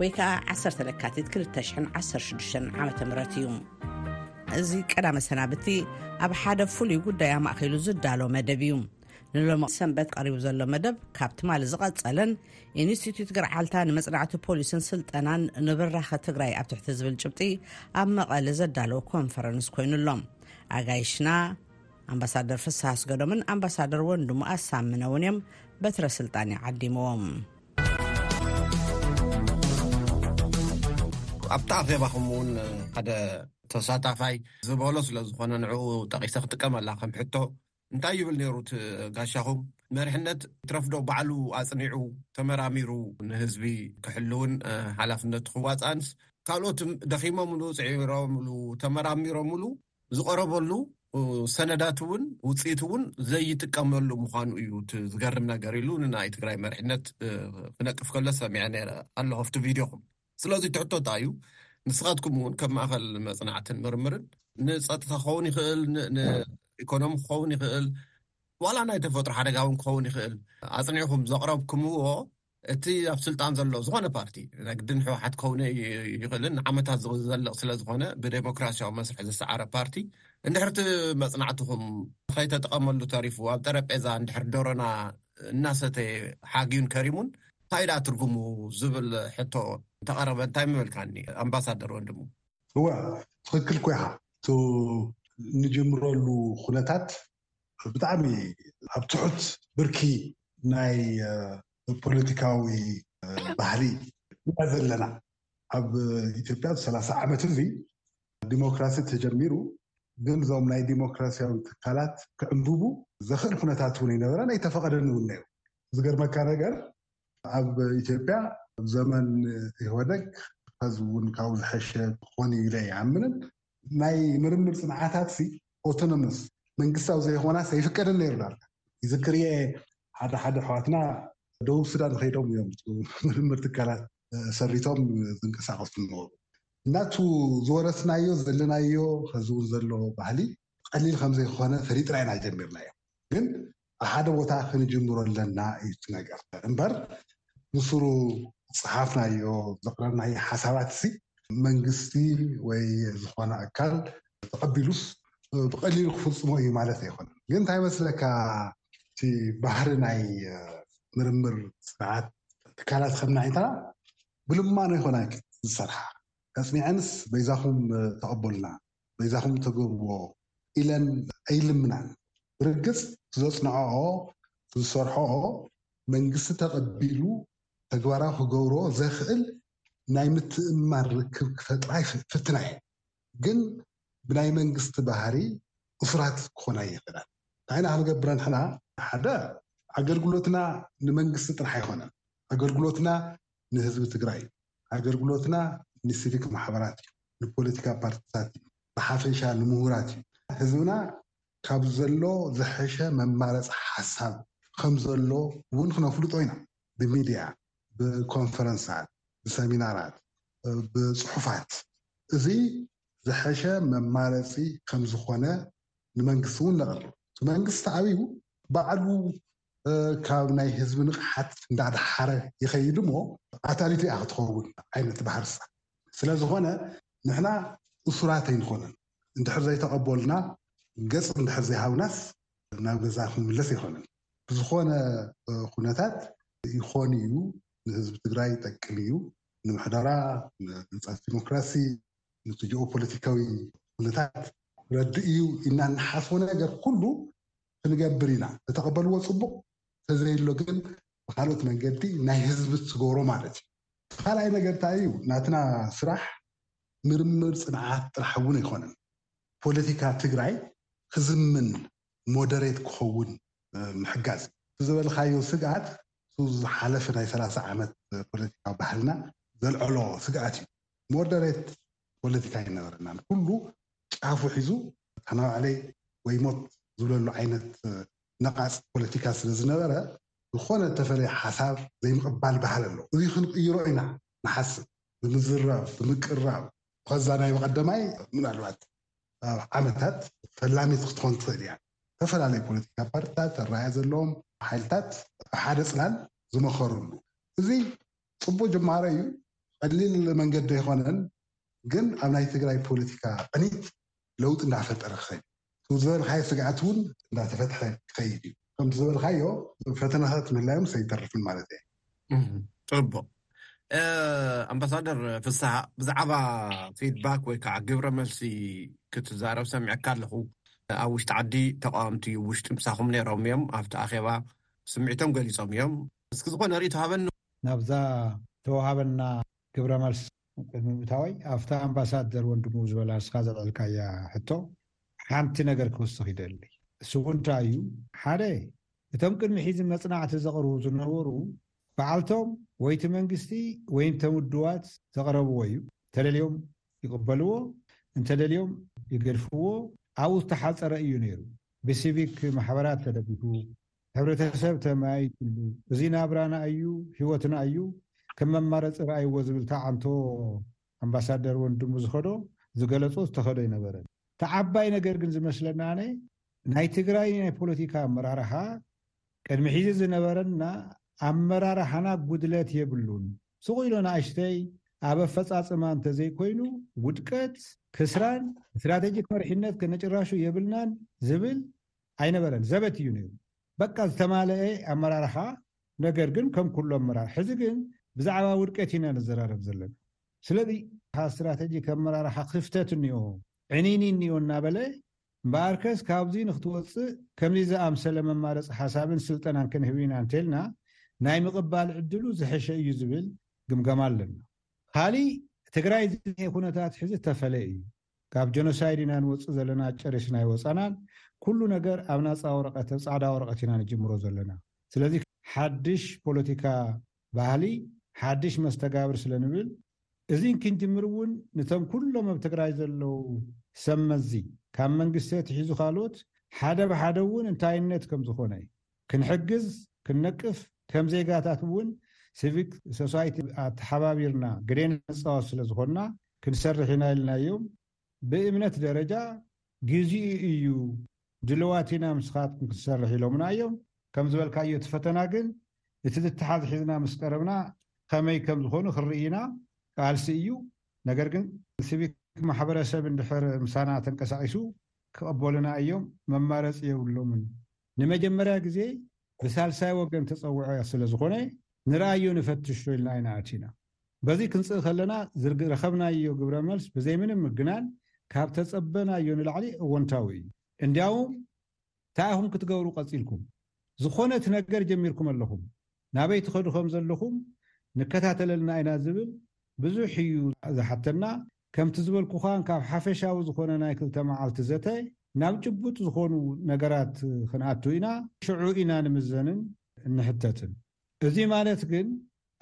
ወይ ከዓ ዓሰርተ ለካቲት 216 ዓመተ ምህረት እዩ። እዚ ቀዳመ ሰናብቲ ኣብ ሓደ ፍሉይ ጉዳይ ኣማእኺሉ ዝዳሎ መደብ እዩ። ንሎሚ ሰንበት ቀሪቡ ዘሎ መደብ ካብ ትማሊ ዝቐጸለን ኢንስቲትዩት ገርዓልታ ንመጽናዕቲ ፖሊስን ስልጠናን ንብራኸ ትግራይ ኣብ ትሕቲ ዝብል ጭብጢ ኣብ መቐለ ዘዳለዎ ኮንፈረንስ ኮይኑ ኣሎ ኣጋይሽና ኣምባሳደር ፍስሃ ኣስገዶምን ኣምባሳደር ወንድሙ ኣሳምነ እውን እዮም በትረ ስልጣን ይዓዲምዎም ኣብቲ ኣኼባኹም እውን ሓደ ተሳታፋይ ዝበሎ ስለ ዝኾነ ንዕኡ ጠቒሰ ክጥቀም ኣላ ከም ሕቶ እንታይ ይብል ነይሩ እቲ ጋሻኹም መርሕነት ትረፍዶ ባዕሉ ኣፅኒዑ ተመራሚሩ ንህዝቢ ክሕልውን ሓላፍነቱ ክዋፃእንስ ካልኦት ደኺሞምሉ ፅዒሮምሉ ተመራሚሮምሉ ዝቐረበሉ ሰነዳት እውን ውፅኢት እውን ዘይጥቀመሉ ምዃኑ እዩ እቲ ዝገርም ነገር ኢሉ ንናይ ትግራይ መሪሕነት ክነቅፍ ከሎ ሰሚዐ ነይረ ኣለኹ ኣብቲ ቪድዮኹም። ስለዚ እቲ ሕቶ እንታይ እዩ ንስኻትኩም እውን ከም ማእኸል መፅናዕትን ምርምርን ንፀጥታ ክኸውን ይኽእል ንኢኮኖሚ ክኸውን ይኽእል ዋላ ናይ ተፈጥሮ ሓደጋ እውን ክኸውን ይኽእል ኣፅኒዕኹም ዘቕረብኩምዎ እቲ ኣብ ስልጣን ዘሎ ዝኾነ ፓርቲ ነግድን ሕወሓት ክኸውን ኣይኽእልን ንዓመታት ዝዘልቕ ስለዝኾነ ብደሞክራሲያዊ መስርሕ ዝሰዓረ ፓርቲ እንድሕር እቲ መፅናዕትኹም ከይተጠቐመሉ ተሪፉ ኣብ ጠረጴዛ እንድሕር ዶሮና እናሰተየ ሓግዩን ከሪሙን እንታይ ደኣ ትርጉሙ ዝብል ሕቶ እንተቐረበ እንታይ ምበልካኒ ኣምባሳደር ወንድሙ? እወ ትኽክል ኮይኻ እቱ ንጀምረሉ ኩነታት ብጣዕሚ ኣብ ትሑት ብርኪ ናይ ፖለቲካዊ ባህሊ ኢና ዘለና። ኣብ ኢትዮጵያ ሰላሳ ዓመት እዚ ዲሞክራሲ ተጀሚሩ ግን እዞም ናይ ዲሞክራሲያዊ ትካላት ክዕንብቡ ዘኽእል ኩነታት እውን ኣይነበረን ኣይተፈቐደን እውን ነይሩ። ዝገርመካ ነገር ኣብ ኢትዮጵያ ኣብ ዘመን ኢህወደግ ሕዚ እውን ካብኡ ዝሐሸ ክኾን እዩ ኢለ ኣይኣምንን። ናይ ምርምር ጽንዓታትሲ ኦቶኖመስ፣ መንግስታዊ ዘይኾናስ ኣይፍቀድን ነይሩ ዳርጋ። ይዝክር'የ ሓደ ሓደ ኣሕዋትና ደቡብ ሱዳን ከይዶም እዮም ምርምር ትካላት ሰሪቶም ዝንቀሳቐሱ ዝነበሩ። እና እቱ ዝወረስናዮ ዘለናዮ ኸዚ እውን ዘሎ ባህሊ ቐሊል ኸም ዘይኾነ ፈሊጥና ኢና ጀሚርናዮ። ግን ኣብ ሓደ ቦታ ክንጅምሮ ኣለና እዩ እቲ ነገር እምበር ንሱሩ ዝጸሓፍናዮ ዘቕረብናዮ ሓሳባትሲ መንግስቲ ወይ ዝኾነ ኣካል ተቐቢሉስ ብቐሊሉ ክፍጽሞ እዩ ማለት ኣይኮነን። ግን እንታይ መስለካ እቲ ባህሪ ናይ ምርምር ስርዓት ትካላት ከም ናይታ ብልማኖ ኣይኮናን ዝሰርሓ። ኣጽኒዐንስ በይዛኹም ተቐበሉና በይዛኹም ተገብርዎ ኢለን ኣይልምናን። ብርግጽ እቲ ዘጽንዖኦ ዝሰርሖኦ መንግስቲ ተቐቢሉ ተግባራዊ ክገብሮ ዘኽእል ናይ ምትእምማን ርክብ ክፈጥራ ይፍትና'የን። ግን ብናይ መንግስቲ ባህሪ እሱራት ክኾና ኣይኽእላን። እንታይ ኢና ክንገብረን ንሕና? ሓደ ኣገልግሎትና ንመንግስቲ ጥራሕ ኣይኮነን። ኣገልግሎትና ንህዝቢ ትግራይ እዩ። ኣገልግሎትና ንሲቪክ ማሕበራት እዩ፣ ንፖለቲካ ፓርቲታት እዩ፣ ብሓፈሻ ንሙሁራት እዩ። ህዝብና ካብ ዘሎ ዝሐሸ መማረፂ ሓሳብ ከምዘሎ እውን ክነፍልጦ ኢና። ብሚድያ፣ ብኮንፈረንሳት፣ ብሰሚናራት፣ ብፅሑፋት እዚ ዝሐሸ መማረፂ ከምዝኾነ ንመንግስቲ እውን ነቕርብ። እቲ መንግስቲ ኣብዩ ባዕሉ ካብ ናይ ህዝቢ ንቕሓት እንዳደሓረ ይኸይድ እሞ ኣታሊት እያ ክትኸውን ዓይነት ባህርሳ። ስለዝኾነ ንሕና እሱራት ኣይንኾንን እንድሕር ዘይተቐበሉና ገጽ እንድሕር ዘይሃቡናስ ናብ ገዛ ክንምለስ ኣይኮነን። ብዝኾነ ኩነታት ይኾን እዩ ንህዝቢ ትግራይ ይጠቅም እዩ ንምሕደራ፣ ንህንጻት ዲሞክራሲ፣ ኑቲ ጂኦፖለቲካዊ ኩነታት ረድእ እዩ ኢልና እንሓስቦ ነገር ኩሉ ክንገብር ኢና ዝተቀበልዎ ፅቡቅ ተዘይሎ ግን ብካልኦት መንገዲ ናይ ህዝቢ ትስጎሮ ማለት እዩ። እቲ ካልኣይ ነገር ታይ እዩ ናትና ስራሕ ምርምር ፅንዓት ጥራሕ እውን ኣይኮነን ፖለቲካ ትግራይ ክዝምን ሞደሬት ክኸውን ምሕጋዝ እዩ። እቲ ዝበልካዮ ስግኣት እቲ ዝሓለፈ ናይ ሰላሳ ዓመት ፖለቲካዊ ባህልና ዘልዐሎ ስግኣት እዩ ሞደሬት ፖለቲካ ኣይነበረናን ኩሉ ጫፉ ሒዙ ኣነ ባዕለይ ወይ ሞት ዝብለሉ ዓይነት ነቓጽ ፖለቲካ ስለ ዝነበረ፣ ዝኾነ እተፈልየ ሓሳብ ዘይምቕባል ባህሊ ኣሎ። እዚ ክንቕይሮ ኢና ንሓስብ፣ ብምዝራብ፣ ብምቅራብ። ብኸዛ ናይ ብቐደማይ ምናልባት ኣብ ዓመታት ፈላሚት ክትኮን ትኽእል እያ። እተፈላለየ ፖለቲካ ፓርትታት፣ ኣረኣእያ ዘለዎም ሓይልታት ኣብ ሓደ ጽላል ዝመኸርሉ። እዚ ጽቡቕ ጅማሮ እዩ፣ ቀሊል መንገዲ ኣይኮነን፣ ግን ኣብ ናይ ትግራይ ፖለቲካ ቅኒት ለውጢ እንዳፈጠረ ክኸይድ እዩ። እቲ ዝበልካዮ ስግኣት እውን እንዳተፈትሐ ክኸይድ እዩ። ከምቲ ዝበልካዮ ፈተናታት ምህላዮምስ ኣይተርፍን ማለተይ እዩ። ፅቡቕ ኣምባሳደር ፍስሃ ብዛዕባ ፊድባክ ወይ ከዓ ግብረ መልሲ ክትዛረብ ሰሚዐካ ኣለኹ። ኣብ ውሽጢ ዓዲ ተቓወምቲ ውሽጢ ምሳኹም ነይሮም እዮም። ኣብቲ ኣኼባ ስምዒቶም ገሊፆም እዮም። እስኪ ዝኾነ ሪኢቶ ሃበኒ። ናብዛ ዝተወሃበና ግብረ መልስ ቅድሚ ምእታወይ ኣብታ ኣምባሳደር ወንድሙ ዝበላ ንስኻ ዘልዐልካያ ሕቶ ሓንቲ ነገር ክውስኽ ይደሊ። እሱ እውን እንታይ እዩ ሓደ እቶም ቅድሚ ሒዚ መፅናዕቲ ዘቕርቡ ዝነበሩ በዓልቶም ወይ እቲ መንግስቲ ወይም እቶም ውድባት ዘቕረብዎ እዩ። እንተደልዮም ይቕበልዎ እንተደልዮም ይገድፍዎ ኣብኡ ዝተሓፀረ እዩ ነይሩ። ብሲቪክ ማሕበራት ተደጊፉ ሕብረተሰብ ተመያይጥሉ እዚ ናብራና ኣዩ ሂወትና ኣዩ ከም መማረፂ ረኣይዎ ዝብል ተዓንቶ ኣምባሳደር ወንድሙ ዝኸዶ ዝገለፆ ዝተኸዶ ኣይነበረን እቲ ዓባይ ነገር ግን ዝመስለኒ ኣነ ናይ ትግራይ ናይ ፖለቲካ ኣመራርሓ ቅድሚ ሒዚ ዝነበረና ኣመራርሓና ጉድለት የብሉን ስቕ ኢሎ ንኣሽተይ ኣብ ኣፈፃፅማ እንተዘይኮይኑ ውድቀት ክስራን ስትራቴጂክ መሪሕነት ከነጭራሹ የብልናን ዝብል ኣይነበረን ዘበት እዩ ነይሩ በቃ ዝተማለኤ ኣመራርሓ ነገር ግን ከም ኩሎም ምራ ሕዚ ግን ብዛዕባ ውድቀት ኢና ንዘራረብ ዘለና ስለዚ ካ ስትራተጂ ከመራርሓ ክፍተት እኒኦ ዕኒኒ እኒኦ እናበለ እምበኣርከስ ካብዙይ ንክትወፅእ ከምዚ ዝኣምሰለ መማረፂ ሓሳብን ስልጠናን ክንህብ ኢና እንተልና ናይ ምቕባል ዕድሉ ዝሐሸ እዩ ዝብል ግምገማ ኣለና ካሊእ ትግራይ ዝኒኤ ኩነታት ሕዚ ተፈለየ እዩ ካብ ጀኖሳይድ ኢና ንወጽእ ዘለና ጨሪስና ኣይወጻናን ኩሉ ነገር ኣብ ናጻ ወረቀት ኣብ ጻዕዳ ወረቀት ኢና ንጅምሮ ዘለና ስለዚ ሓድሽ ፖለቲካ ባህሊ ሓድሽ መስተጋብር ስለ ንብል እዚ እንክንጅምር እውን ንቶም ኩሎም ኣብ ትግራይ ዘለው ሰብ መዚ ካብ መንግስቲ ኣትሒዙ ካልኦት ሓደ ብሓደ እውን እንታይነት ከም ዝኾነ ክንሕግዝ ክንነቅፍ ከም ዜጋታት እውን ሲቪክ ሶሳይቲ ኣተሓባቢርና ግዴና ክንፃወት ስለዝኾንና ክንሰርሕ ኢና ኢልናዮም ብእምነት ደረጃ ግዚኡ እዩ ድልዋት ኢና ምስኻትኩም ክንሰርሕ ኢሎምና እዮም። ከምዝበልካዮ እቲ ፈተና ግን እቲ ዝተሓዝ ሒዝና ምስ ቀረብና ኸመይ ከምዝኾኑ ክንርኢ ኢና ቃልሲ እዩ ነገር ግን ሲቪክ ማሕበረሰብ እንድሕር ምሳና ተንቀሳቂሱ ክቅበሉና እዮም መማረፂ የብሎምን ንመጀመርያ ግዜ ብሳልሳይ ወገን ተጸውዐ ስለ ዝኾነ ንርኣዮ ንፈትሾ ኢልና ኢና ኣቲና። በዚ ክንጽእ ከለና ዝረኸብናዮ ግብረ መልስ ብዘይ ምንም ምግናን ካብ ተጸበናዮ ንላዕሊ እወንታዊ እዩ። እንድያውም ታይ ኢኹም ክትገብሩ ቀጺልኩም? ዝኾነት ነገር ጀሚርኩም ኣለኹም፣ ናበይ ትኸዱ ከም ዘለኹም ንከታተለልና ኢና ዝብል ብዙሕ እዩ ዝሓተና፣ ከምቲ ዝበልኩኻ ካብ ሓፈሻዊ ዝኾነ ናይ ክልተ መዓልቲ ዘተ ናብ ጭቡጥ ዝኾኑ ነገራት ክንኣቱ ኢና፣ ሽዑ ኢና ንምዘንን እንሕተትን። እዚ ማለት ግን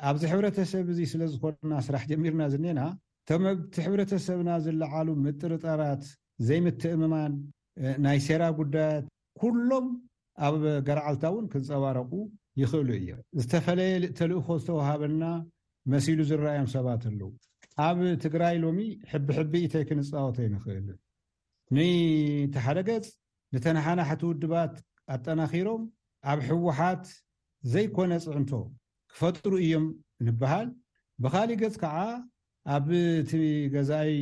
ኣብዚ ሕብረተሰብ እዚ ስለ ዝኾንና ስራሕ ጀሚርና ዝኔና እቶም ኣብቲ ሕብረተሰብና ዝለዓሉ ምጥርጣራት፣ ዘይምትእምማን፣ ናይ ሴራ ጉዳያት፣ ኩሎም ኣብ ገርዓልታ እውን ክንጸባረቑ ይኽእሉ እዮም። ዝተፈለየ ተልእኾ ዝተወሃበና መሲሉ ዝረኣዮም ሰባት ኣለዉ። ኣብ ትግራይ ሎሚ ሕቢሕቢ ኢተይ ክንጻወት ኣይንኽእልን። ንቲ ሓደ ገጽ ንተነሓናሕቲ ውድባት ኣጠናኺሮም ኣብ ህወሓት ዘይኮነ ጽዕንቶ ክፈጥሩ እዮም ንበሃል፣ ብኻሊእ ገጽ ከዓ ኣብቲ ገዛኢ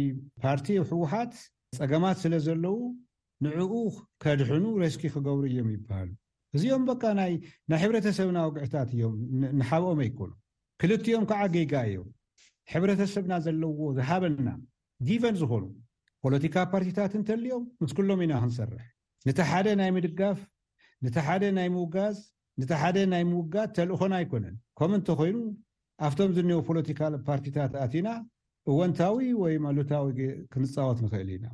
ፓርቲ ህወሓት ጸገማት ስለዘለዉ ንዕኡ ከድሕኑ ሬስኪ ክገብሩ እዮም ይበሃሉ እዚኦም በቃ ናይ ናይ ሕብረተሰብና ወግዕታት እዮም ንሓብኦም ኣይኮኑ ክልቲኦም ከዓ ጌጋ እዮም ሕብረተሰብና ዘለዎ ዝሃበና ጊቨን ዝኾኑ ፖለቲካ ፓርቲታት እንተልዮም ምስ ኩሎም ኢና ክንሰርሕ ንቲ ሓደ ናይ ምድጋፍ ንቲ ሓደ ናይ ምውጋዝ ንቲ ሓደ ናይ ምውጋድ ተልእኾና ኣይኮነን ከምኡ እንተኮይኑ ኣብቶም ዝኒኦ ፖለቲካ ፓርቲታት ኣቲና እወንታዊ ወይ ኣሉታዊ ክንፃወት ንኽእል ኢና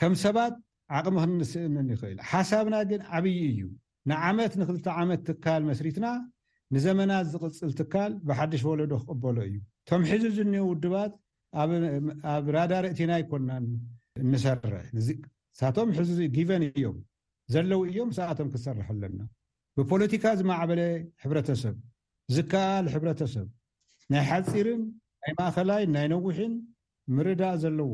ከም ሰባት ዓቕሚ ክንስእንን ንኽእል። ሓሳብና ግን ዓብዪ እዩ። ንዓመት ንክልተ ዓመት ትካል መስሪትና ንዘመናት ዝቕፅል ትካል ብሓድሽ ወለዶ ክቕበሎ እዩ። እቶም ሕዚ ዝኒሀው ውድባት ኣብ ራዳር እቲና ኣይኮናን እንሰርሕ። ንሳቶም ሕዚ ጊቨን እዮም ዘለው እዮም ምስኣቶም ክሰርሕ ኣለና። ብፖለቲካ ዝማዕበለ ሕብረተሰብ፣ ዝከኣል ሕብረተሰብ፣ ናይ ሓፂርን ናይ ማእኸላይን ናይ ነዊሕን ምርዳእ ዘለዎ።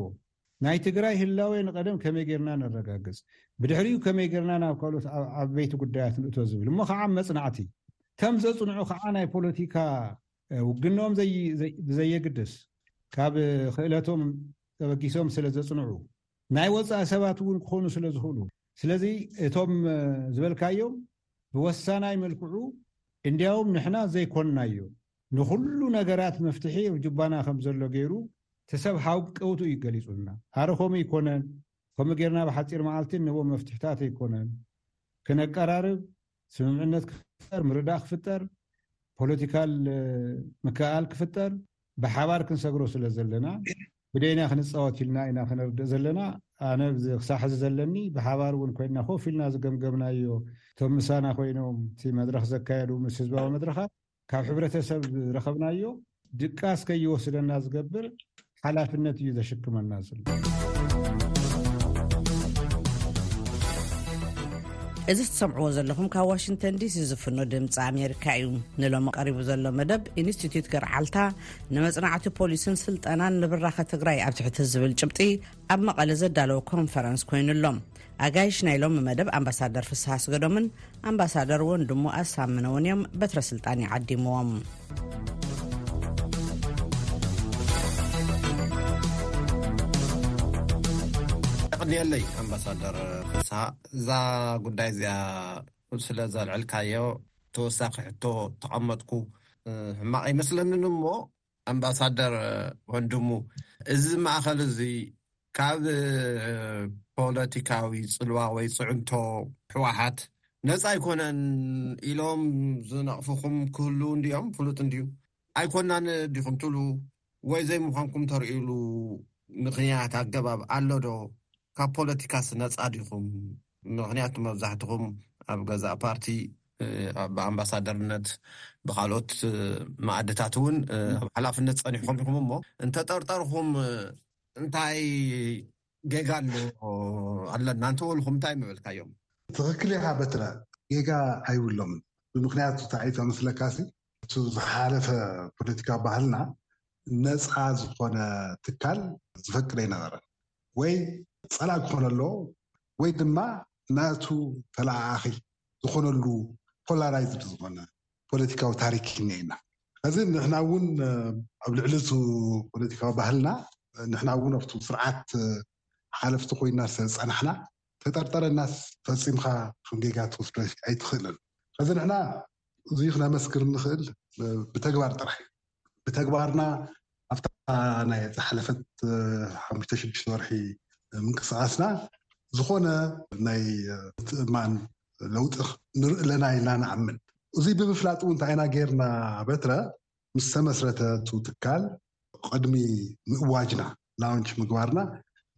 ናይ ትግራይ ህላዌ ንቐደም ከመይ ጌርና ነረጋግጽ፣ ብድሕሪኡ ከመይ ጌርና ናብ ካልኦት ዓበይቲ ጉዳያት ንእቶ ዝብል እሞ ኸዓ መጽናዕቲ ከም ዘጽንዑ ኸዓ ናይ ፖለቲካ ውግንኦም ብዘየግድስ ካብ ኽእለቶም ተበጊሶም ስለ ዘጽንዑ ናይ ወጻኢ ሰባት እውን ክኾኑ ስለ ዝኽእሉ ስለዚ እቶም ዝበልካዮም ብወሳናይ መልክዑ እንዲያውም ንሕና ዘይኮንናዮ ንኹሉ ነገራት መፍትሒ ኣብ ጁባና ከም ዘሎ ገይሩ እቲ ሰብ ሃብቀውትኡ እዩ ገሊጹልና። ኣረ ከምኡ ኣይኮነን፣ ከምኡ ገይርና ኣብ ሓጺር መዓልቲ እንህቦ መፍትሕታት ኣይኮነን። ክነቀራርብ፣ ስምምዕነት ክፍጠር፣ ምርዳእ ክፍጠር፣ ፖለቲካል ምክእኣል ክፍጠር፣ ብሓባር ክንሰግሮ ስለ ዘለና፣ ብደይና ክንጻወት ኢልና ኢና ክነርድእ ዘለና። ኣነ ክሳዕ ሕዚ ዘለኒ ብሓባር እውን ኮይንና ኮፍ ኢልና ዝገምገምናዮ እቶም ምሳና ኮይኖም እቲ መድረኽ ዘካየዱ ምስ ህዝባዊ መድረኻት፣ ካብ ሕብረተሰብ ዝረኸብናዮ ድቃስ ከይወስደና ዝገብር ሓላፍነት እዩ ዘሽክመና ዘሎ። እዚ ትሰምዕዎ ዘለኹም ካብ ዋሽንግተን ዲሲ ዝፍኖ ድምፂ ኣሜሪካ እዩ ንሎሚ ቀሪቡ ዘሎ መደብ ኢንስቲትዩት ገርዓልታ ንመፅናዕቲ ፖሊስን ስልጠናን ንብራኸ ትግራይ ኣብ ትሕቲ ዝብል ጭብጢ ኣብ መቐለ ዘዳለዎ ኮንፈረንስ ኮይኑ ኣሎ። ኣጋይሽ ናይ ሎሚ መደብ ኣምባሳደር ፍስሃ ኣስገዶምን ኣምባሳደር ወንድሙ ኣሳምነ እውን እዮም በትረ ስልጣን ይዓዲምዎም። የቕንየለይ ኣምባሳደር ፍስሃ እዛ ጉዳይ እዚኣ ስለ ዘልዕልካዮ ተወሳኺ ሕቶ ተቐመጥኩ ሕማቕ ኣይመስለንን እሞ ኣምባሳደር ወንድሙ እዚ ማእኸል እዙይ ካብ ፖለቲካዊ ፅልዋ ወይ ፅዕንቶ ህወሓት ነፃ ኣይኮነን ኢሎም ዝነቕፉኹም ክህልው እንድዮም ፍሉጥ እንድዩ። ኣይኮናን ዲኹም ትብሉ ወይ ዘይምዃንኩም ተርእይሉ ምኽንያት ኣገባብ ኣሎ ዶ? ካብ ፖለቲካስ ነጻ ዲኹም? ምኽንያቱ መብዛሕትኹም ኣብ ገዛእ ፓርቲ ብኣምባሳደርነት ብኻልኦት መኣድታት እውን ኣብ ሓላፍነት ጸኒሕኩም ኢኹም እሞ እንተጠርጠርኹም እንታይ ጌጋ ኣሎ ኣለና እንተበልኹም እንታይ ምበልካዮም? ትኽክል ኢኻ በትረ ጌጋ ኣይብሎምን ብምኽንያት ታይ እዩ ተመስለካሲ እቲ ዝሓለፈ ፖለቲካዊ ባህልና ነፃ ዝኾነ ትካል ዝፈቅድ ኣይነበረን ወይ ጸላኢ ክኾኖ ኣለዎ ወይ ድማ ናቱ ተለኣኣኺ ዝኾነሉ ፖላራይዝድ ዝኾነ ፖለቲካዊ ታሪክ እኒኤና። ኸዚ ንሕና እውን ኣብ ልዕሊ እቱ ፖለቲካዊ ባህልና ንሕና እውን ኣብቱ ስርዓት ሓለፍቲ ኮይና ስለ ዝጸናሕና ተጠርጠረናስ ፈጺምካ ከም ጌጋ ትወስዶ ኣይትኽእልን። ኸዚ ንሕና እዙይ ክነመስክር እንኽእል ብተግባር ጥራሕ እዩ። ብተግባርና ኣብታ ናይ ዝሓለፈት ሓሙሽተ ሽዱሽተ ወርሒ ምንቅስቃስና ዝኾነ ናይ ምትእምማን ለውጢ ንርኢ ኣለና ኢልና ንኣምን። እዙይ ብምፍላጥ እውን እንታይ ኢና ጌርና በትረ ምስ ተመስረተ እቲ ትካል ቐድሚ ምእዋጅና ላውንች ምግባርና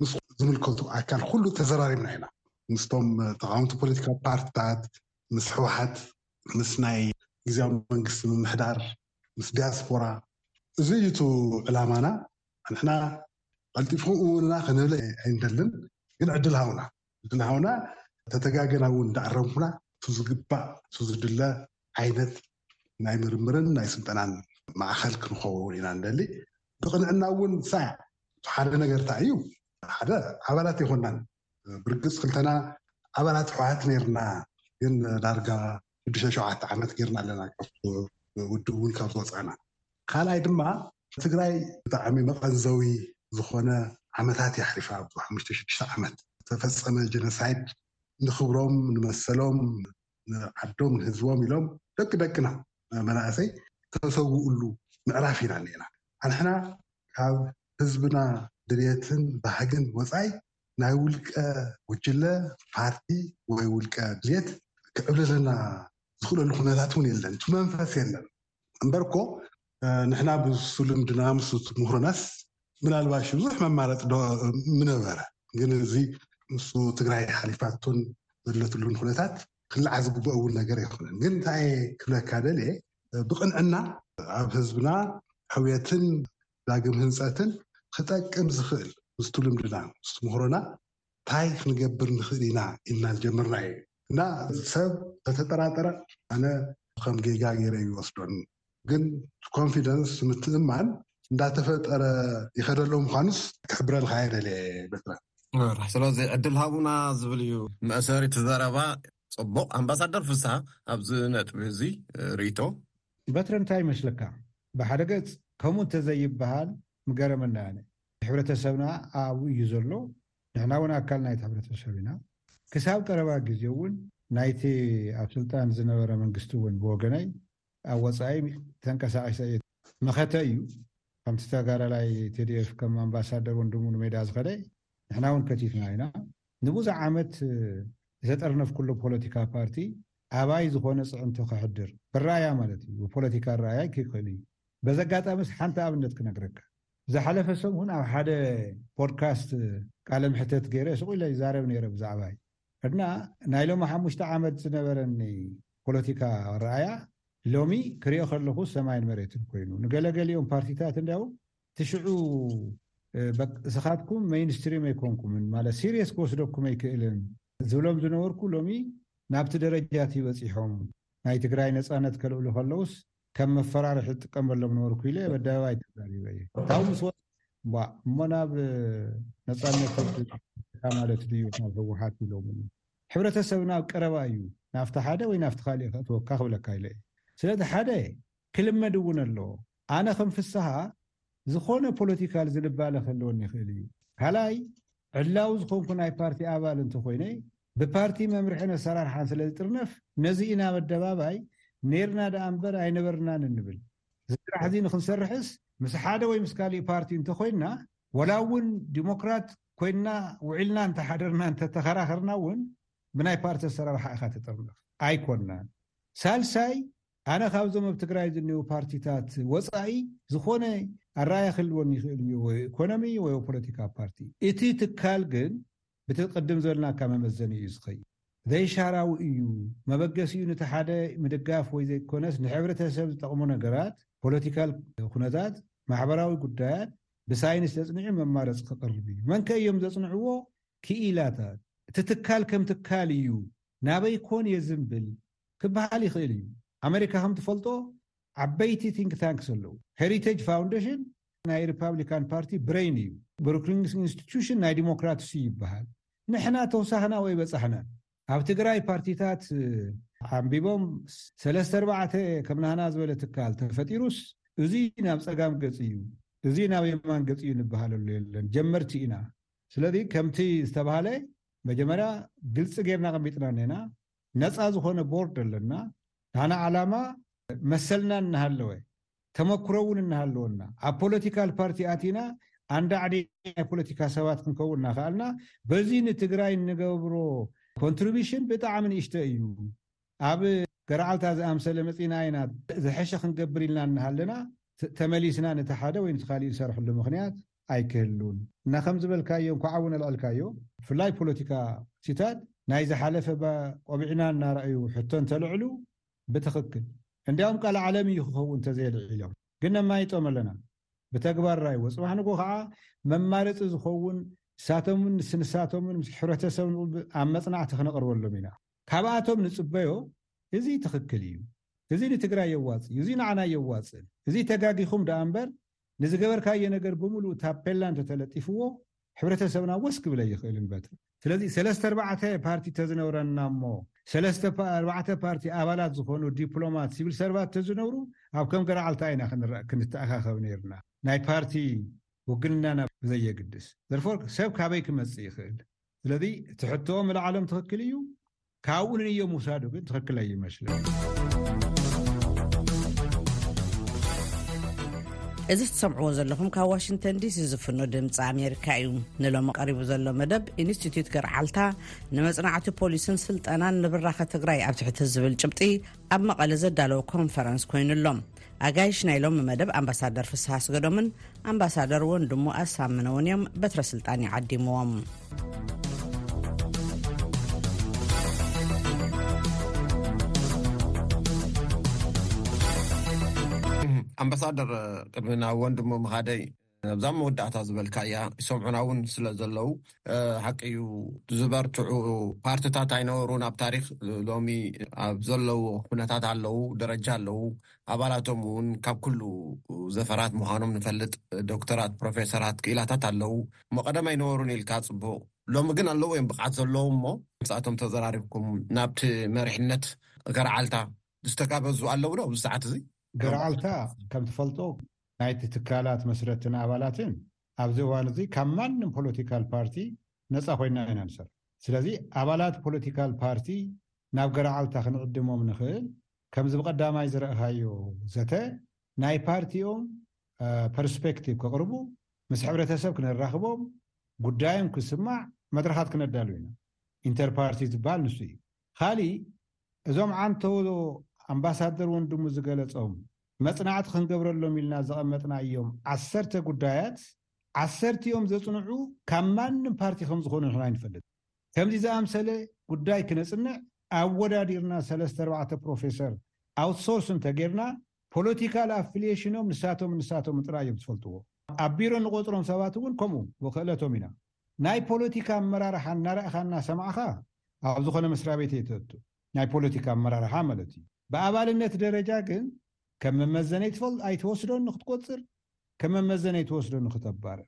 ምስ ዝምልከቱ ኣካል ኩሉ ተዘራሪብና ኢና። ምስቶም ተቓወምቲ ፖለቲካዊ ፓርትታት፣ ምስ ህወሓት፣ ምስ ናይ ግዝያዊ መንግስቲ ምምሕዳር፣ ምስ ዲያስፖራ። እዚ እዩ እቲ ዕላማና። ንሕና ቐልጢፍኩም እሙንና ክንብል ኣይንደልን፣ ግን ዕድል ሃቡና። ግን ሃውና ተተጋገና እውን እንዳኣረምኩና እቲ ዝግባእ እቲ ዝድለ ዓይነት ናይ ምርምርን ናይ ስልጠናን ማእኸል ክንኸውን ኢና ንደሊ ብቕንዕና እውን ሳዕ ሓደ ነገር እንታይ እዩ ሓደ ኣባላት ኣይኮናን ብርግፅ ክልተና ኣባላት ህወሓት ነይርና ግን ዳርጋ ሽዱሽተ ሸውዓተ ዓመት ጌርና ኣለና ካብቲ ውድብ እውን ካብ ዝወፃእና ካልኣይ ድማ ትግራይ ብጣዕሚ መቐንዘዊ ዝኾነ ዓመታት እያ ኣሕሊፋ ኣብዚ ሓሙሽተ ሽዱሽተ ዓመት ዝተፈፀመ ጀኖሳይድ ንኽብሮም ንመሰሎም ንዓዶም ንህዝቦም ኢሎም ደቂ ደቅና መናእሰይ ተሰውእሉ ምዕራፍ ኢና እኒኤና ኣንሕና ካብ ህዝብና ድልየትን ባህግን ወፃኢ ናይ ውልቀ ጉጅለ ፓርቲ ወይ ውልቀ ድልየት ክዕብልለና ዝኽእለሉ ኩነታት እውን የለን እቲ መንፈስ የለን እምበር እኮ ንሕና ብሱ ልምድና ምስ ምሁርናስ ምናልባሽ ብዙሕ መማረፂ ዶ ምነበረ ግን እዚ ምስ ትግራይ ሓሊፋቶን ዘለትሉን ኩነታት ክልዓ ዝግብኦ እውን ነገር ኣይኮነን ግን እንታይ ክብለካ ደልየ ብቅንዕና ኣብ ህዝብና ሕውየትን ዳግም ህንፀትን ክጠቅም ዝኽእል ምስቱ ልምድና ምስ ምሁሮና ታይ ክንገብር ንኽእል ኢና ኢልና ዝጀመርናዮ እዩ እና ሰብ ተተጠራጠረ ኣነ ከም ጌጋ ገይረ እዩ ዝወስዶን ግን ኮንፊደንስ ምትእምማን እንዳተፈጠረ ይኸደሎ ምዃኑስ ክሕብረልኻ እየ ደልየ በትረ። ስለዚ ዕድል ሃቡና ዝብል እዩ። መእሰሪ እቲ ዘረባ ጽቡቕ። ኣምባሳደር ፍስሃ ኣብዚ ነጥቢ እዚ ርእይቶ? በትረ እንታይ ይመስለካ ብሓደ ገጽ ከምኡ እንተዘይብሃል ምገረመኒ ኣነ ሕብረተሰብና ኣብኡ እዩ ዘሎ፣ ንሕና እውን ኣካል ናይቲ ሕብረተሰብ ኢና። ክሳብ ቀረባ ግዜ እውን ናይቲ ኣብ ስልጣን ዝነበረ መንግስቲ እውን ብወገነይ ኣብ ወፃኢ ተንቀሳቒሰ እየ። መኸተ እዩ፣ ከምቲ ተጋዳላይ tdf ከም ኣምባሳደር ወንድሙ ንሜዳ ዝኸደ ንሕና እውን ከቲትና ኢና። ንብዙሕ ዓመት ዝተጠርነፍኩሉ ፖለቲካ ፓርቲ ኣባይ ዝኾነ ፅዕንቶ ከሕድር፣ ብራእያ ማለት እዩ፣ ብፖለቲካ ኣረኣያይ ክይክእል እዩ። በዚ ኣጋጣሚ ሓንቲ ኣብነት ክነግረካ። ዝሓለፈ ሰሙን ኣብ ሓደ ፖድካስት ቃለ ምሕተት ገይረ ሱቕ ኢለ ይዛረብ ነይረ ብዛዕባይ። ሕድና ናይ ሎሚ ሓሙሽተ ዓመት ዝነበረኒ ፖለቲካ ኣረኣእያ ሎሚ ክሪኦ ከለኹ ሰማይን መሬትን ኮይኑ። ንገለ ገሊኦም ፓርቲታት እንድያውም እቲ ሽዑ በቃ እስኻትኩም መይንስትሪም ኣይኮንኩምን ማለት ሲርየስ ክወስደኩም ኣይክእልን ዝብሎም ዝነበርኩ ሎሚ ናብቲ ደረጃ እቲ በጺሖም ናይ ትግራይ ነጻነት ከልዕሉ ከለውስ ከም መፈራርሒ ዝጥቀመሎም ነበርኩ ኢለ በኣደባባይ ተዛሪበ እየ። ካብኡ ምስ ወፃእ እምቧእ እሞ ናብ ነፃነት ህዝቢ ትግራይ ማለት ድዩ ናብ ህወሓት ኢሎሙኒ። ሕብረተሰብና ኣብ ቀረባ እዩ ናብቲ ሓደ ወይ ናብቲ ካሊእ ከእትወካ ክብለካ ኢለ እየ። ስለዚ ሓደ ክልመድ እውን ኣለዎ። ኣነ ከም ፍስሃ ዝኾነ ፖለቲካል ዝንባለ ክህልወኒ ይኽእል እዩ። ካልኣይ፣ ዕላዊ ዝኾንኩ ናይ ፓርቲ ኣባል እንተኾይነ ብፓርቲ መምርሕን ኣሰራርሓን ስለዝጥርነፍ ነዚ ኢና ኣብ ኣደባባይ ኔርና ደኣ እምበር ኣይነበርናን እንብል። እዚ ስራሕ እዚ ንክንሰርሕስ ምስ ሓደ ወይ ምስ ካሊእ ፓርቲ እንተኾይንና ዋላ እውን ዲሞክራት ኮይንና ውዒልና እንተሓደርና እንተተኸራኸርና እውን ብናይ ፓርቲ ኣሰራርሓ ኢኻ ትጥርነፍ ኣይኮንናን። ሳልሳይ፣ ኣነ ካብዞም ኣብ ትግራይ ዝኒው ፓርቲታት ወፃኢ ዝኾነ ኣረኣያ ክህልወኒ ይኽእል እዩ ወይ ኢኮኖሚ ወይ ፖለቲካ ፓርቲ እቲ ትካል ግን ብቲ ቅድም ዝበልናካ መመዘኒ እዩ ዝኸይድ ዘይሻራዊ እዩ መበገሲኡ ንቲ ሓደ ምድጋፍ ወይ ዘይኮነስ ንሕብረተሰብ ዝጠቕሙ ነገራት ፖለቲካል ኩነታት ማሕበራዊ ጉዳያት ብሳይንስ ዘፅኒዑ መማረፂ ክቕርብ እዩ መንከ እዮም ዘፅንዕዎ ክኢላታት እቲ ትካል ከም ትካል እዩ ናበይ ኮን የዝንብል ክበሃል ይኽእል እዩ። ኣመሪካ ከም ትፈልጦ ዓበይቲ ቲንክ ታንክስ ኣለዉ። ሄሪተጅ ፋውንደሽን ናይ ሪፓብሊካን ፓርቲ ብረይን እዩ። ብሩክሊንግስ ኢንስቲትዩሽን ናይ ዲሞክራትስ እዩ ይበሃል። ንሕና ተውሳኽና ወይ በጻሕናን ኣብ ትግራይ ፓርቲታት ዓምቢቦም ሰለስተ ኣርባዕተ ከም ናህና ዝበለ ትካል ተፈጢሩስ እዙይ ናብ ጸጋም ገጽ እዩ እዙይ ናብ የማን ገጽ እዩ ንበሃለሉ የለን ጀመርቲ ኢና። ስለዚ ከምቲ ዝተባሃለ መጀመርያ ግልፂ ጌርና ኣቐሚጥና እኔና ነፃ ዝኾነ ቦርድ ኣለና ናህና ዓላማ መሰልና እናሃለወ ተመክሮ እውን እናሃለወና ኣብ ፖለቲካል ፓርቲ ኣቲና ኣንዳዕዲ ናይ ፖለቲካ ሰባት ክንከውን እናክኣልና በዚ ንትግራይ እንገብሮ ኮንትሪቢሽን ብጣዕሚ ንእሽተ እዩ ኣብ ገርዓልታ ዝኣምሰለ መፂና ኢና ዝሐሸ ክንገብር ኢልና እናሃለና ተመሊስና ንተሓደ ወይ ንትካሊእ ንሰርሐሉ ምክንያት ኣይክህሉን እና ከም ዝበልካዮ እንኳዓ እውን ኣልዐልካዮ። ብፍላይ ፖለቲካ ሲታት ናይ ዝሓለፈ ቆቢዕና እናረኣዩ ሕቶ እንተልዕሉ ብትኽክል እንዲያውም ቃል ዓለም እዩ ክኸውን ተዘየልዒሎም ግን ነማይጦም ኣለና ብተግባር ራይዎ ፅባሕ ንጎ ከዓ መማረፂ ዝኸውን ንሳቶምን ንስንሳቶምን ምስ ሕብረተሰብ ኣብ መፅናዕቲ ክነቕርበሎም ኢና ካብኣቶም ንፅበዮ እዙይ ትኽክል እዩ እዙይ ንትግራይ የዋፅ እዩ እዙይ ንዓና የዋፅእን እዙይ ተጋጊኹም ደኣ እምበር ንዝገበርካዮ ነገር ብምሉኡ ታፔላ እንተተለጢፍዎ ሕብረተሰብና ወስ ክብል ኣይኽእልን በትሪ። ስለዚ ሰለስተ ኣርባዕተ ፓርቲ ተዝነብረና እሞ ሰለስተ ኣርባዕተ ፓርቲ ኣባላት ዝኾኑ ዲፕሎማት ሲቪል ሰርቫት ተዝነብሩ ኣብ ከም ገረዓልታ ኢና ክንረእ ክንተኣኻኸብ ነይርና ናይ ፓርቲ ውግንናና ብዘየግድስ። ዘርፎር ሰብ ካበይ ክመጽእ ይኽእል። ስለዚ እቲ ሕቶኦም እልዓሎም ትኽክል እዩ። ካብኡ ንንዮ ምውሳዱ ግን ትኽክል ኣይ ይመስለኒ እዚ ትሰምዕዎ ዘለኹም ካብ ዋሽንተን ዲሲ ዝፍኖ ድምፂ ኣሜሪካ እዩ ንሎሚ ቀሪቡ ዘሎ መደብ ኢንስቲትዩት ገርዓልታ ንመፅናዕቲ ፖሊስን ስልጠናን ንብራኸ ትግራይ ኣብ ትሕቲ ዝብል ጭብጢ ኣብ መቐለ ዘዳለዎ ኮንፈረንስ ኮይኑ ኣሎ። ኣጋይሽ ናይ ሎሚ መደብ ኣምባሳደር ፍስሃ ኣስገዶምን ኣምባሳደር ወንድሙ ኣሳምነውን እዮም በትረ ስልጣን ይዓዲምዎም። ኣምባሳደር ቅድሚ ናብ ወንድሙ ምኻደይ ኣብዛ ኣብ መወዳእታ ዝበልካያ ይሰምዑና እውን ስለ ዘለው ሓቂ እዩ ዝበርትዑ ፓርትታት ኣይነበሩን ኣብ ታሪክ ሎሚ ኣብ ዘለው ኩነታት ኣለው ደረጃ ኣለው ኣባላቶም እውን ካብ ኩሉ ዘፈራት ምዃኖም ንፈልጥ ዶክተራት ፕሮፌሰራት ክኢላታት ኣለው እሞ ቀደም ኣይነበሩን ኢልካ ፅቡቅ ሎሚ ግን ኣለው እዮም ብቕዓት ዘለዉ እሞ ንስኣቶም ተዘራሪብኩም ናብቲ መሪሕነት ገርዓልታ ዝተጋበዙ ኣለው ዶ ኣብዚ ሰዓት እዚ ገረዓልታ ከም ትፈልጦ ናይቲ ትካላት መስረትን ኣባላትን ኣብዚ እዋን እዚ ካብ ማንም ፖለቲካል ፓርቲ ነፃ ኮይና ኢና ንሰርሕ። ስለዚ ኣባላት ፖለቲካል ፓርቲ ናብ ገረዓልታ ክንዕድሞም ንኽእል። ከምዚ ብቐዳማይ ዝረእኻዮ ዘተ ናይ ፓርቲኦም ፐርስፔክቲቭ ከቕርቡ፣ ምስ ሕብረተሰብ ክነራኽቦም፣ ጉዳዮም ክስማዕ መድረኻት ክነዳሉ ኢና። ኢንተርፓርቲ ዝበሃል ንሱ እዩ። ኻሊእ እዞም ዓንተዎ ኣምባሳደር ወንድሙ ዝገለፆም መፅናዕቲ ክንገብረሎም ኢልና ዘቐመጥናዮም ዓሰርተ ጉዳያት ዓሰርቲኦም ዘፅንዑ ካብ ማንም ፓርቲ ከምዝኾኑ ንሕና ኣይንፈልጥን። ከምዚ ዝኣምሰለ ጉዳይ ክነፅንዕ ኣወዳዲርና ሰለስተ ኣርባዕተ ፕሮፌሰር ኣውትሶርስ እንተገይርና ፖለቲካል ኣፍልየሽኖም ንሳቶምን ንሳቶምን ጥራይ እዮም ዝፈልጥዎ። ኣብ ቢሮ እንቖፅሮም ሰባት እውን ከምኡ ብኽእለቶም ኢና። ናይ ፖለቲካ ኣመራርሓ እናረኣኻ እናሰማዕኻ ኣብ ዝኾነ መስራቤት ኣይተእቱ። ናይ ፖለቲካ ኣመራርሓ ማለት እዩ። ብኣባልነት ደረጃ ግን ከም መመዘኒ ኣይትወስዶን ንክትቆፅር ከም መመዘኒ ኣይትወስዶን ንክተባርር።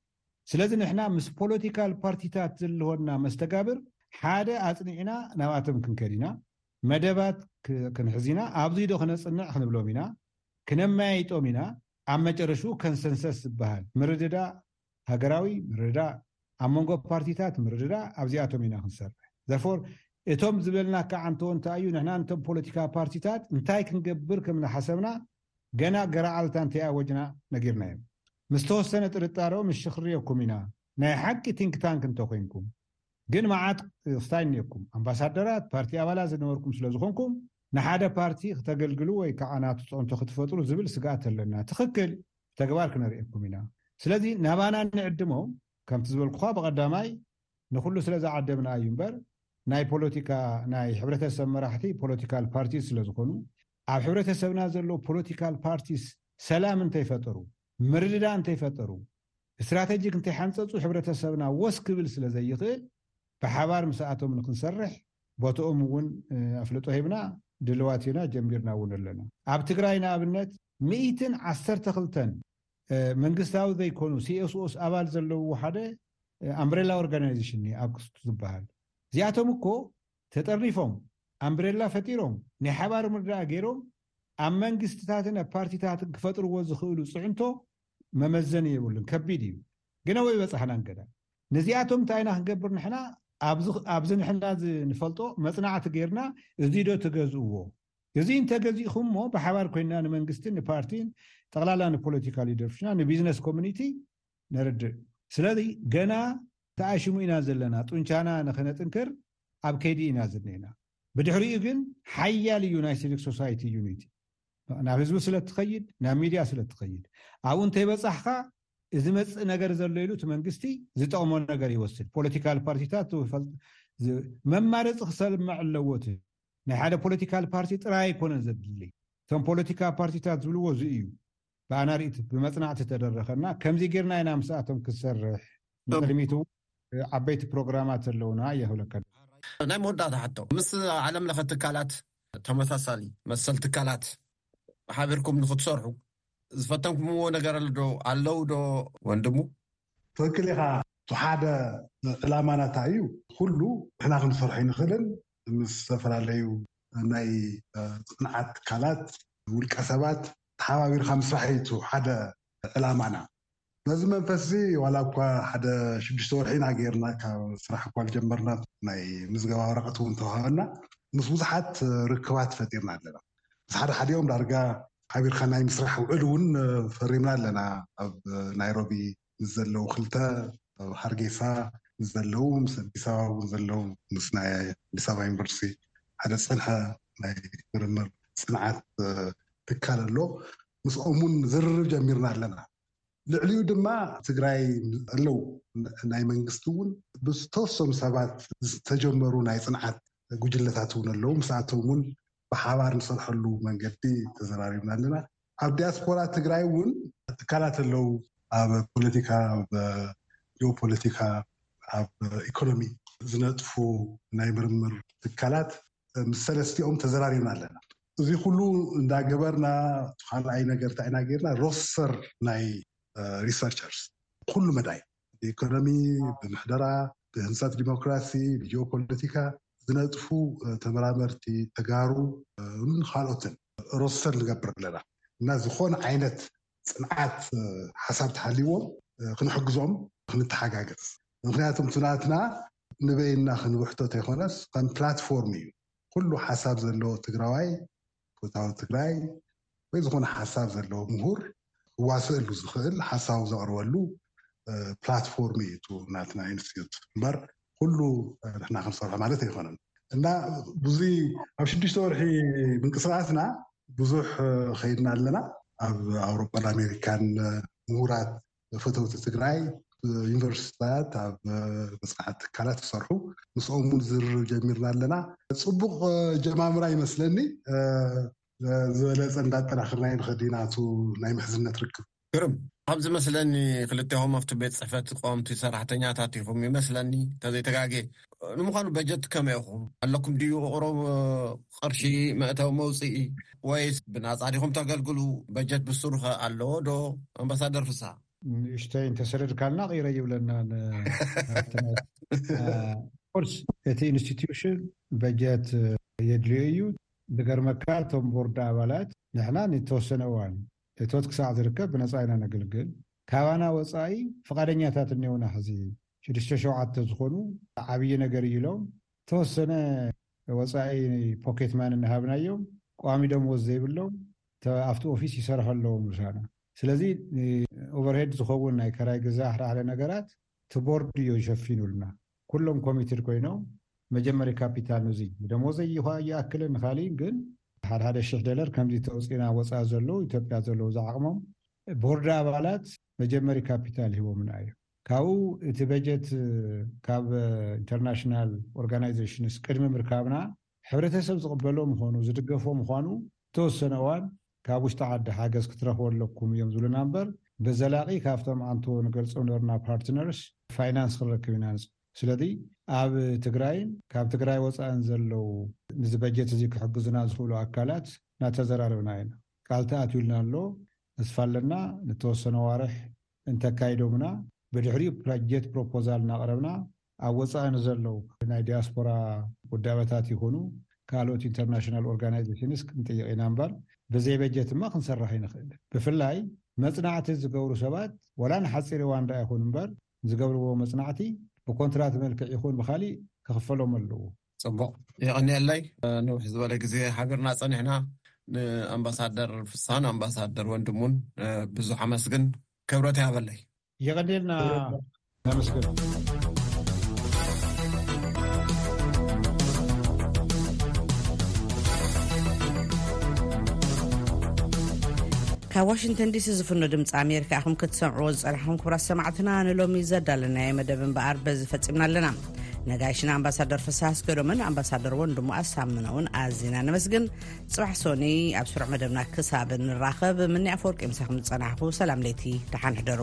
ስለዚ ንሕና ምስ ፖለቲካል ፓርቲታት ዝልወና መስተጋብር ሓደ ኣፅኒዕና ናብኣቶም ክንከድ ኢና። መደባት ክንሕዝ ኢና። ኣብዙይ ዶ ክነፅንዕ ክንብሎም ኢና። ክነመያይጦም ኢና። ኣብ መጨረሽኡ ከንሰንሰስ ዝበሃል ምርድዳእ ሃገራዊ ምርድዳእ፣ ኣብ መንጎ ፓርቲታት ምርድዳእ ኣብዚኣቶም ኢና ክንሰርሕ። Therefore እቶም ዝበልናካ ዓንተዎ እንታይ እዩ ንሕና ንቶም ፖለቲካ ፓርቲታት እንታይ ክንገብር ከም ዝሓሰብና ገና ገረዓልታ እንተይኣወጅና ነጊርናዮም። ምስ ተወሰነ ጥርጣረኡ ምስ ሽክርዮኩም ኢና ናይ ሓቂ ቲንክ ታንክ እንተኮይንኩም ግን መዓት ክስታይ እኒኤኩም ኣምባሳደራት ፓርቲ ኣባላት ዝነበርኩም ስለ ዝኮንኩም ንሓደ ፓርቲ ክተገልግሉ ወይ ከዓ ናቱ ፀንቶ ክትፈጥሩ ዝብል ስግኣት ኣለና። ትክክል። ብተግባር ክነርእየኩም ኢና ስለዚ ናባና ንዕድሞ ከምቲ ዝበልኩኻ ብቐዳማይ ንኹሉ ስለ ዝዓደምና እዩ እምበር ናይ ፖለቲካ ናይ ሕብረተሰብ መራሕቲ ፖለቲካል ፓርቲስ ስለ ዝኾኑ ኣብ ሕብረተሰብና ዘሎ ፖለቲካል ፓርቲስ ሰላም እንተይፈጠሩ ምርድዳ እንተይፈጠሩ ስትራተጂክ እንተይሓንፀፁ ሕብረተሰብና ወስ ክብል ስለ ዘይኽእል ብሓባር ምስኣቶም ንክንሰርሕ ቦትኦም እውን ኣፍልጦ ሂብና ድልዋት ኢና ጀሚርና እውን ኣለና ኣብ ትግራይ ንኣብነት ሚኢትን ዓሰርተ ክልተን መንግስታዊ ዘይኮኑ ሲኤስኦስ ኣባል ዘለውዎ ሓደ ኣምብሬላ ኦርጋናይዜሽን እኒሀ ኣክስቱ ዝበሃል። እዚኣቶም እኮ ተጠርኒፎም ኣምብሬላ ፈጢሮም ናይ ሓባር ምርዳኣ ገይሮም ኣብ መንግስትታትን ኣብ ፓርቲታትን ክፈጥርዎ ዝኽእሉ ፅዕንቶ መመዘኒ የብሉን፣ ከቢድ እዩ። ግና ወይ በፃሕናን ገና ነዚኣቶም እንታይ ኢና ክንገብር ንሕና ኣብዚ ንሕና ንፈልጦ መፅናዕቲ ገይርና እዙይ ዶ ትገዝእዎ እዚ እንተገዚእኹሞ ብሓባር ኮይንና ንመንግስትን ንፓርቲን ጠቕላላ ንፖለቲካ ሊደርሽና ንቢዝነስ ኮሚኒቲ ነርድእ። ስለዚ ገና ተኣሽሙ ኢና ዘለና ጡንቻና ንክነጥንክር ኣብ ከይዲ ኢና ዝኔና። ብድሕሪኡ ግን ሓያል እዩ ናይ ሲቪክ ሶሳይቲ ዩኒቲ ናብ ህዝቢ ስለ እትኸይድ ናብ ሚድያ ስለ እትኸይድ ኣብኡ እንተይበፃሕኻ እዚ መፅእ ነገር ዘሎ ኢሉ እቲ መንግስቲ ዝጠቕሞ ነገር ይወስድ ፖለቲካል ፓርቲታት መማረፂ ክሰምዕ ኣለዎ እቲ ናይ ሓደ ፖለቲካል ፓርቲ ጥራይ ኣይኮነን ዘድሊ። እቶም ፖለቲካ ፓርቲታት ዝብልዎ እዚ እዩ። ብኣና ርኢት ብመጽናዕቲ ተደረኸ እና ከምዚ ጌርና ኢና ምስኣቶም ክሰርሕ ንቕድሚት እውን ዓበይቲ ፕሮግራማት ኣለውና እየ ክብለካ ደሊ። ናይ መወዳእታ ሕቶ፣ ምስ ዓለም ለኸ ትካላት፣ ተመሳሳሊ መሰል ትካላት ሓቢርኩም ንኽትሰርሑ ዝፈተንኩምዎ ነገር ኣሎ ዶ? ኣለው ዶ ወንድሙ? ትክክል ኢኻ እቲ ሓደ ዕላማና እንታይ እዩ ኩሉ ንሕና ክንሰርሖ ኣይንክእልን ምስ ዝተፈላለዩ ናይ ፅንዓት ትካላት ውልቀ ሰባት ተሓባቢርካ ምስራሕ እዩ እቲ ሓደ ዕላማና። በዚ መንፈስ እዚ ዋላ እኳ ሓደ ሽዱሽተ ወርሒ ኢና ገይርና ካብ ስራሕ እኳ ዝጀመርና ናይ ምዝገባ ወረቐት እውን ተዋህበና ምስ ብዙሓት ርክባት ፈጢርና ኣለና። ምስ ሓደ ሓዲኦም ዳርጋ ሓቢርካ ናይ ምስራሕ ውዕል እውን ፈሪምና ኣለና ኣብ ናይሮቢ ምስ ዘለዉ ክልተ ኣብ ሃርጌሳ ምስ ዘለዉ ምስ ኣዲስ ኣበባ ውን ዘለዉ ምስ ናይ ኣዲስ ኣበባ ዩኒቨርሲቲ ሓደ ዝጸንሐ ናይ ምርምር ጽንዓት ትካል ኣሎ ምስኦም ውን ዝርርብ ጀሚርና ኣለና። ልዕሊኡ ድማ ትግራይ ኣለዉ ናይ መንግስቲ ውን ብዝተወሰኑ ሰባት ዝተጀመሩ ናይ ጽንዓት ጉጅለታት ውን ኣለዉ ምስኣቶም ውን ብሓባር ንሰርሐሉ መንገዲ ተዘራሪብና ኣለና። ኣብ ዲያስፖራ ትግራይ እውን ትካላት ኣለው። ኣብ ፖለቲካ፣ ኣብ ጂኦፖለቲካ፣ ኣብ ኢኮኖሚ ዝነጥፉ ናይ ምርምር ትካላት ምስ ሰለስቲኦም ተዘራሪብና ኣለና። እዚ ኩሉ እንዳገበርና እቲ ካልኣይ ነገር እንታይ ኢና ገይርና ሮስተር ናይ ሪሰርቸርስ ኩሉ መዳይ ብኢኮኖሚ፣ ብምሕደራ፣ ብህንፀት ዲሞክራሲ፣ ብጂኦፖለቲካ ዝነጥፉ ተመራመርቲ ተጋሩ ን ካልኦትን ሮስተር ንገብር ኣለና እና ዝኾነ ዓይነት ፅንዓት ሓሳብ ተሃልይዎም ክንሕግዞም ክንተሓጋገዝ ምክንያቱም እቲ ናትና ንበይንና ክንውሕቶ ተይኮነስ ከም ፕላትፎርም እዩ ኩሉ ሓሳብ ዘለዎ ትግራዋይ ፎታዊ ትግራይ ወይ ዝኾነ ሓሳብ ዘለዎ ምሁር ክዋሰእሉ ዝኽእል ሓሳቡ ዘቕርበሉ ፕላትፎርም እዩ እቱ ናትና ኢንስቲትዩት እምበር ኩሉ ንሕና ክንሰርሖ ማለት ኣይኮነን እና ብዙ ኣብ ሽዱሽተ ወርሒ ምንቅስቓስና ብዙሕ ኸይድና ኣለና ኣብ ኣውሮጳን ኣሜሪካን ምሁራት ፈተውቲ ትግራይ ዩኒቨርሲቲታት ኣብ መፅናዕቲ ትካላት ይሰርሑ ምስኦም እውን ዝርርብ ጀሚርና ኣለና ፅቡቅ ጀማምራ ይመስለኒ ዝበለፀ እንዳጠናክርና ይንኸዲ ናቱ ናይ ምሕዝነት ርክብ ግርም ከም ዝመስለኒ ክልቴኹም ኣብቲ ቤት ፅሕፈት ቀወምቲ ሰራሕተኛታት ኢኹም ይመስለኒ ተዘይ ተጋግየ ንምዃኑ በጀት ከመይ ኢኹም ኣለኩም ድዩ ቁሩብ ቅርሺ መእተዊ መውፅኢ ወይስ ብናጻ ዲኹም ተገልግሉ? በጀት ብሱሩኸ ኣለዎ ዶ? ኣምባሳደር ፍስሃ። ንእሽተይ እንተሰደድካልና ቂረይ ይብለና ንካባብትና ኦፍኮርስ እቲ ኢንስቲትዩሽን በጀት የድልዮ እዩ ዝገርመካ እቶም ቦርድ ኣባላት ንሕና ንተወሰነ እዋን እቶት ክሳዕ ዝርከብ ብነጻ ኢና ነግልግል ካባና ወጻኢ ፍቓደኛታት እኒኦውና ሕዚ ሽዱሽተ ሸውዓተ ዝኾኑ ዓብዪ ነገር እዩ ኢሎም ዝተወሰነ ወፃኢ ፖኬት ማኒ እናሃብናዮም ቋሚ ደመወዝ ዘይብሎም ኣብቲ ኦፊስ ይሰርሑ ኣለዉ ምሳና። ስለዚ ንኦቨርሄድ ዝኸውን ናይ ከራይ ገዛ ሕለሕለ ነገራት እቲ ቦርድ እዮ ሸፊኑልና። ኩሎም ኮሚትድ ኮይኖም መጀመሪ ካፒታል ንዙ ንደመወዘይ እኳ ኣይኣክልን ንካሊእን ግን ሓደሓደ ሽሕ ደለር ከምዚ ተወፂእና ወፃኢ ዘለዉ ኢትዮጵያ ዘለዉ ዝዓቕሞም ቦርድ ኣባላት መጀመሪ ካፒታል ሂቦምና እዮም። ካብኡ እቲ በጀት ካብ ኢንተርናሽናል ኦርጋናይዘሽንስ ቅድሚ ምርካብና ሕብረተሰብ ዝቕበሎ ምኾኑ ዝድገፎ ምዃኑ ዝተወሰነ እዋን ካብ ውሽጢ ዓዲ ሓገዝ ክትረኽቡ ኣለኩም እዮም ዝብሉና እምበር በዘላቒ ካብቶም ኣንቶ ንገልፆም ነበርና ፓርትነርስ ፋይናንስ ክንረክብ ኢና ንፅ ስለዚ ኣብ ትግራይን ካብ ትግራይ ወፃእን ዘለው ንዚ በጀት እዚ ክሕግዙና ዝኽእሉ ኣካላት ናተዘራረብና ኢና። ቃል ተኣትዩልና ኣሎ ተስፋ ኣለና ንተወሰነ ኣዋርሕ እንተካይዶምና ብድሕሪኡ ፕራጀት ፕሮፖዛል እናቕረብና ኣብ ወፃኢ ንዘለው ናይ ዲያስፖራ ውዳበታት ይኹኑ ካልኦት ኢንተርናሽናል ኦርጋናይዜሽንስ ክንጥይቕ ኢና እምበር ብዘይ በጀት እማ ክንሰርሕ ኣይንኽእልን ብፍላይ መፅናዕቲ ዝገብሩ ሰባት ዋላ ንሓፂር እዋን ደኣ ይኹን እምበር ዝገብርዎ መፅናዕቲ ብኮንትራት መልክዕ ይኹን ብኻሊእ ክኽፈሎም ኣለዎ ፅቡቅ የቀኒየለይ ንውሕ ዝበለ ግዜ ሓቢርና ፀኒሕና ንኣምባሳደር ፍሳን ኣምባሳደር ወንድሙን ብዙሕ ኣመስግን ክብረት ያበለይ የቀኒየልና ኣመስግን ካብ ዋሽንተን ዲሲ ዝፍኖ ድምፂ ኣሜሪካ ኢኹም ክትሰምዕዎ ዝፀናሕኹም ክብራት ሰማዕትና ንሎሚ ዘዳለናዮ መደብ እምበኣር በዚ ፈፂምና ኣለና ነጋይሽን ኣምባሳደር ፍሳህ ኣስገዶምን ኣምባሳደር ወንድሙ ኣሳምነውን ኣዝና ነመስግን ፅባሕ ሶኒ ኣብ ስሩዕ መደብና ክሳብ ንራኸብ ምኒ ኣፈወርቂ ምሳኹም ዝፀናሕኹ ሰላም ለይቲ ደሓን ሕደሩ